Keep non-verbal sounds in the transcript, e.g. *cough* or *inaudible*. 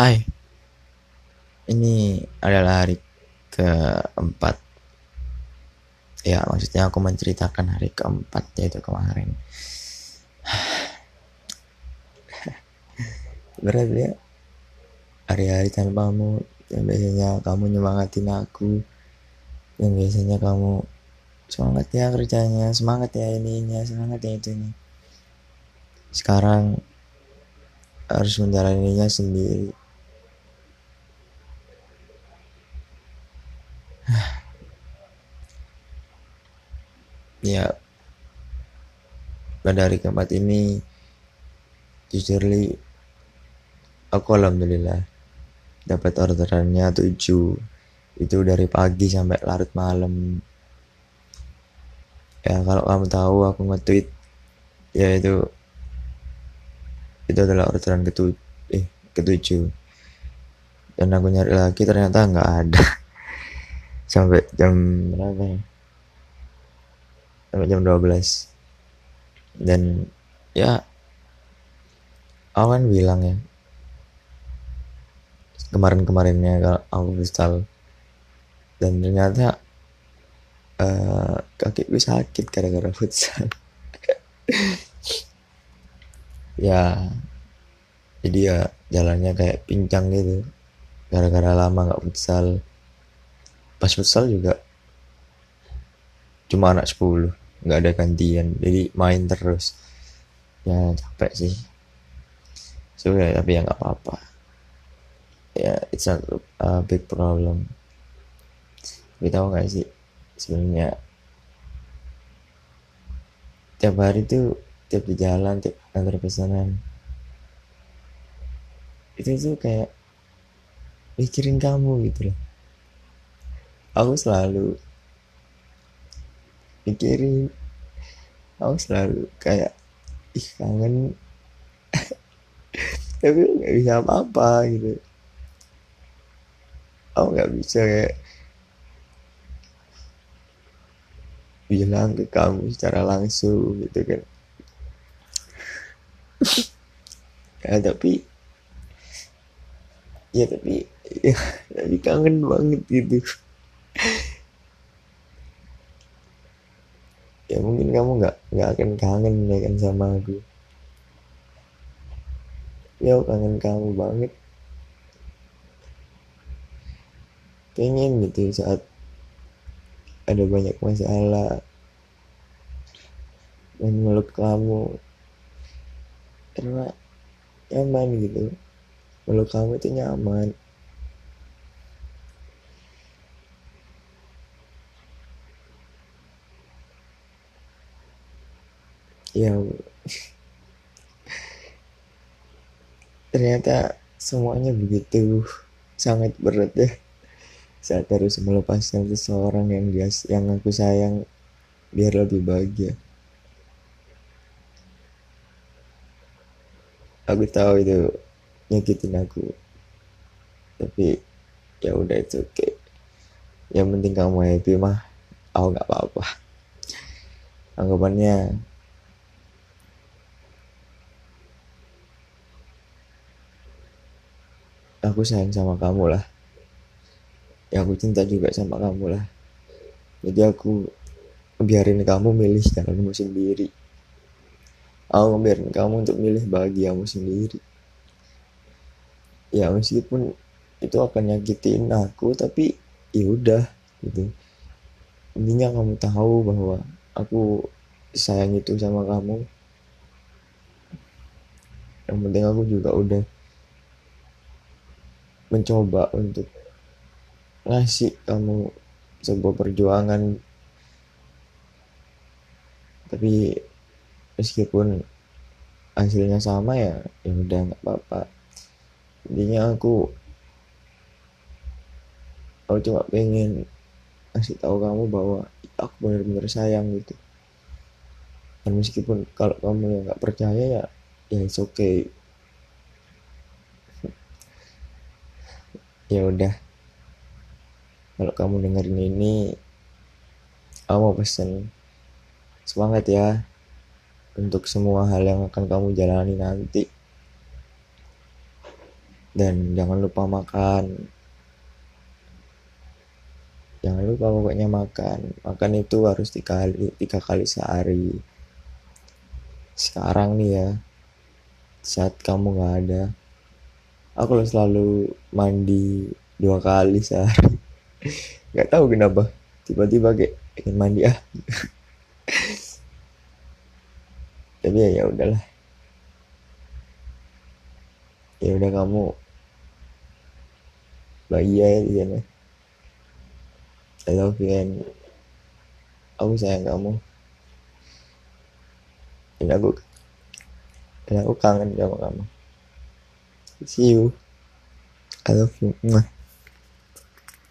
Hai, ini adalah hari keempat. Ya, maksudnya aku menceritakan hari keempat yaitu kemarin. *sighs* Berat ya, hari-hari tanpamu yang biasanya kamu nyemangatin aku, yang biasanya kamu semangat ya kerjanya, semangat ya ininya, semangat ya itunya. Sekarang harus menjalaninya sendiri ya pada hari keempat ini jujur li aku alhamdulillah dapat orderannya tujuh. Itu dari pagi sampai larut malam. Ya kalau kamu tahu aku nge-tweet ya itu itu adalah orderan ketujuh eh ketujuh. Dan aku nyari lagi ternyata nggak ada. *laughs* Sampai jam berapa ya sampai jam 12 dan ya awan bilang ya kemarin-kemarinnya kalau aku kristal. Dan ternyata uh, kakiku sakit gara-gara futsal. *laughs* Ya jadi ya jalannya kayak pincang gitu. Gara-gara lama nggak futsal. Pas futsal juga cuma anak 10 nggak ada gantian. Jadi main terus. Ya capek sih. So ya tapi ya nggak apa-apa. Ya it's not a big problem. Tapi tahu nggak sih sebenarnya? Tiap hari tuh tiap di jalan tiap antar pesanan. Itu tuh kayak mikirin kamu gitu loh. Aku selalu mikirin. Aku selalu kayak ih kangen. *laughs* Tapi nggak bisa apa-apa gitu. Aku nggak bisa kayak bilang ke kamu secara langsung gitu kan. *laughs* Ya tapi ya tapi ya *laughs* tapi kangen banget gitu ya kamu nggak nggak akan kangen ya kan sama aku. Ya kangen kamu banget. Pengen gitu saat ada banyak masalah. Dan meluk kamu karena nyaman gitu. Meluk kamu itu nyaman ya ternyata semuanya begitu sangat berat ya. Saat harus melepaskan seseorang yang dia yang aku sayang biar lebih bahagia. Aku tahu itu nyakitin aku tapi ya udah itu oke okay. yang penting kamu happy mah aku nggak apa-apa. Anggapannya aku sayang sama kamu lah. Ya aku cinta juga sama kamu lah. Jadi aku biarin kamu milih jalanmu sendiri. Aku biarin kamu untuk milih bahagiamu sendiri. Ya meskipun itu akan nyakitin aku tapi ya udah gitu. Intinya kamu tahu bahwa aku sayang itu sama kamu. Yang penting aku juga udah mencoba untuk ngasih kamu sebuah perjuangan. Tapi meskipun hasilnya sama ya ya udah nggak apa-apa. Intinya aku aku cuma pengen ngasih tahu kamu bahwa aku benar-benar sayang gitu. Dan meskipun kalau kamu yang nggak percaya ya ya it's okay ya udah. Kalau kamu dengerin ini aku mau pesen semangat ya untuk semua hal yang akan kamu jalani nanti. Dan jangan lupa makan. Jangan lupa pokoknya makan. Makan itu harus tiga kali tiga kali sehari. Sekarang nih ya saat kamu nggak ada aku selalu mandi dua kali sehari. *laughs* Nggak tahu kenapa. Tiba-tiba kayak ingin mandi ah. *laughs* Tapi ya ya udahlah. Ya udah kamu bahagia ya di sana. I love you aku sayang kamu. Dan aku dan aku kangen sama kamu see you I love you.